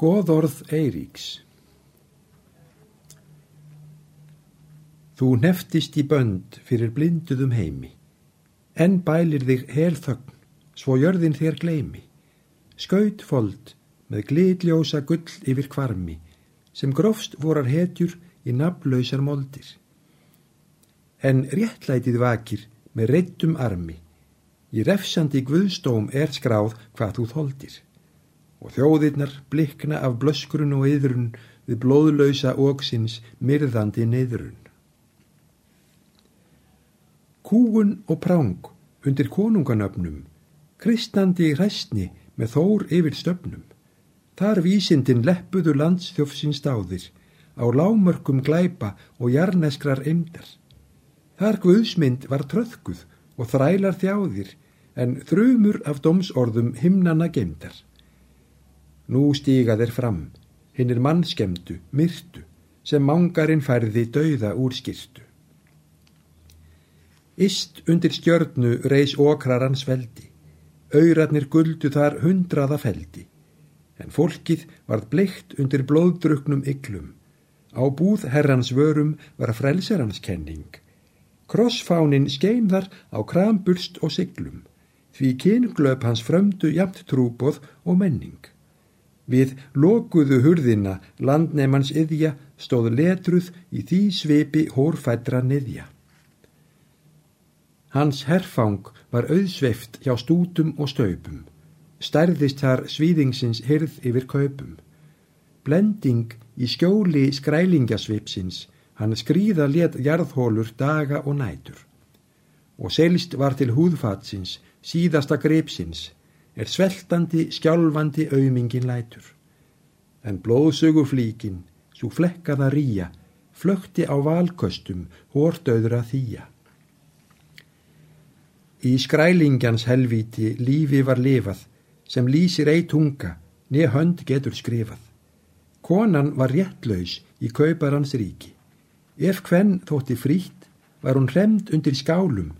Góðorð Eiríks. Þú neftist í bönd fyrir blinduðum heimi, en bælir þig helþögn, svo jörðin þér gleimi, skaut fold með glidljósa gull yfir kvarmi, sem grófst vorar hetjur í naflausar moldir. En réttlætið vakir með reittum armi, í refsandi guðstóm er skráð hvað þú þoldir og þjóðirnar blikna af blöskurun og yðrun við blóðlausa óksins myrðandi neyðrun. Kúgun og práng undir konunganöfnum, kristandi hræstni með þór yfir stöfnum. Þar vísindin leppuðu landsþjófsins stáðir, á lámörkum glæpa og jarneskrar eimdar. Þar guðsmynd var tröðkuð og þrælar þjáðir, en þrumur af domsorðum himnana gemdar. Nú stíga þeir fram, hinn er mannskemdu, myrtu, sem mangarinn færði dauða úr skirtu. Ist undir stjörnu reys okrarans veldi, auðratnir guldu þar hundraða feldi, en fólkið varð bleikt undir blóðdruknum yglum, á búð herrans vörum var frelsarans kenning, krossfánin skein þar á krambulst og siglum, því kynglöp hans frömdu jamt trúboð og menning. Við lokuðu hurðina landneimans yðja stóð letruð í því sveipi hórfættra niðja. Hans herfang var auðsveift hjá stútum og staupum. Stærðist þar svíðingsins hyrð yfir kaupum. Blending í skjóli skrælingasvipsins, hann skrýða let jarðhólur daga og nætur. Og selst var til húðfatsins, síðasta greipsins, er sveltandi, skjálfandi aumingin lætur. En blóðsögur flíkin, svo flekkaða ría, flökti á valköstum, hórdauðra þýja. Í skrælingjans helvíti lífi var lifað, sem lýsir ei tunga, neð hönd getur skrifað. Konan var réttlaus í kauparans ríki. Ef hvenn þótti frítt, var hún hremd undir skálum.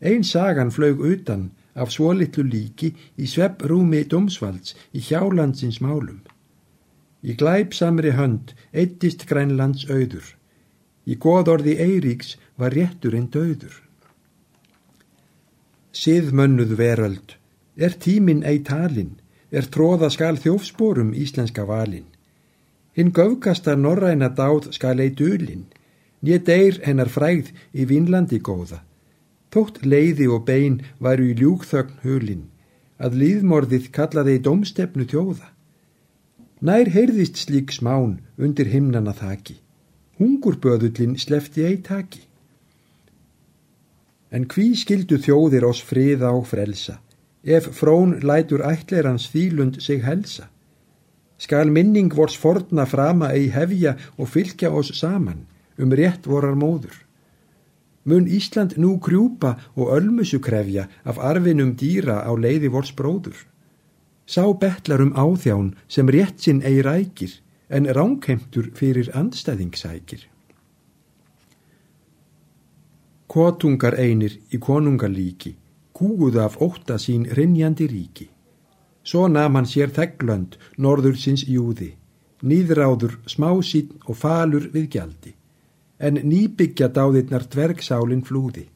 Einn sagan flög utan, af svo litlu líki í svepprúmi domsvalds í hjálandsins málum. Í glæpsamri hönd eittist grænlands auður. Í goðorði Eiríks var rétturinn döður. Siðmönnuð veröld, er tíminn ei talin, er tróða skal þjófsporum íslenska valin. Hinn göfkasta norræna dáð skal ei dölin, nýja deyr hennar fræð í Vínlandi góða. Þótt leiði og bein varu í ljúkþögn hulin, að líðmorðið kallaði í domstefnu þjóða. Nær heyrðist slík smán undir himnana þaki, hungurböðullin slefti ei taki. En hví skildu þjóðir oss friða og frelsa, ef frón lætur ætlerans þýlund sig helsa? Skal minning vors forna frama ei hefja og fylgja oss saman um rétt vorar móður mun Ísland nú krjúpa og ölmusu krefja af arfinum dýra á leiði vors bróður. Sá betlar um áþján sem rétt sinn eigi rækir en ránkheimtur fyrir andstæðingsækir. Kotungar einir í konungalíki kúguð af ótta sín rinjandi ríki. Svo nam hann sér þegglönd norður sinns júði, nýðráður, smásýn og falur við gjaldi en nýbyggja dáðirnar dvergsálin flúði.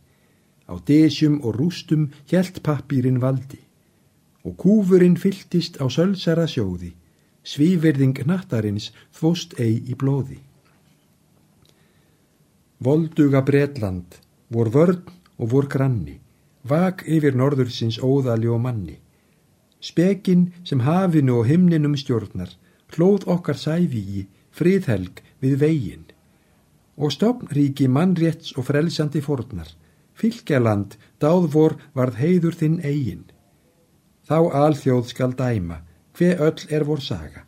Á desjum og rústum hjælt pappýrin valdi og kúfurinn fylltist á sölsara sjóði, svíverðing nattarins þvost ei í blóði. Volduga Bretland, vor vörn og vor granni, vak yfir norðursins óðali og manni. Spekinn sem hafinu og himninum stjórnar, hlóð okkar sævíi, friðhelg við veginn og stopnríki mannrétts og frelsandi fornar, fylgjaland, dáðvor varð heiður þinn eigin. Þá alþjóð skal dæma, hver öll er vor saga.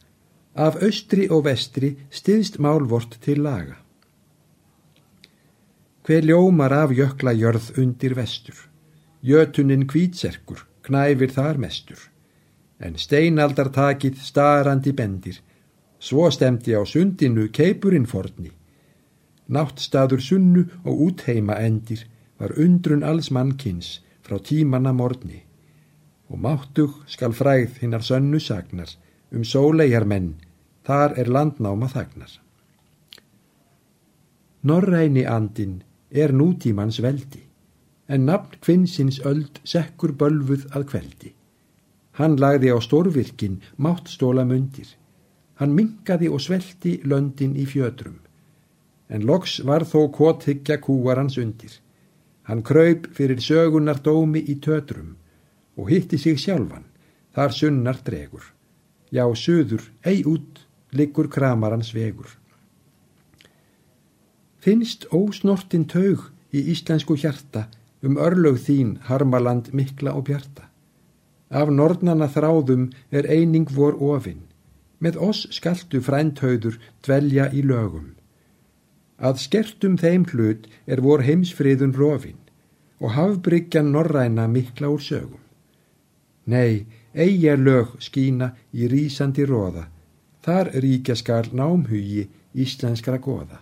Af austri og vestri stiðst málvort til laga. Hver ljómar af jökla jörð undir vestur, jötunin kvítserkur, knæfir þar mestur, en steinaldartakið starandi bendir, svo stemdi á sundinu keipurinn forni, náttstaður sunnu og útheima endir var undrun alls mannkins frá tímanna morni og máttug skal fræð hinnar sönnu sagnar um sólegar menn þar er landnáma þagnar. Norræni andin er nútímans veldi, en nafn kvinnsins öld sekkur bölfuð að kveldi. Hann lagði á stórvirkin máttstóla mundir. Hann minkaði og svelti löndin í fjötrum. En loks var þó kóthyggja kúarans undir. Hann kröyp fyrir sögunar dómi í tötrum og hitti sig sjálfan, þar sunnar dregur. Já, söður, ei út, liggur kramarans vegur. Finnst ósnortin taug í íslensku hjarta um örlög þín harmaland mikla og bjarta. Af nornana þráðum er eining vor ofinn, með oss skaltu frændhauður dvelja í lögum. Að skertum þeim hlut er vor heimsfriðun rofinn og hafbryggjan norræna mikla úr sögum. Nei, eigja lög skína í rýsandi róða, þar ríkja skar námhugi íslenskra goða.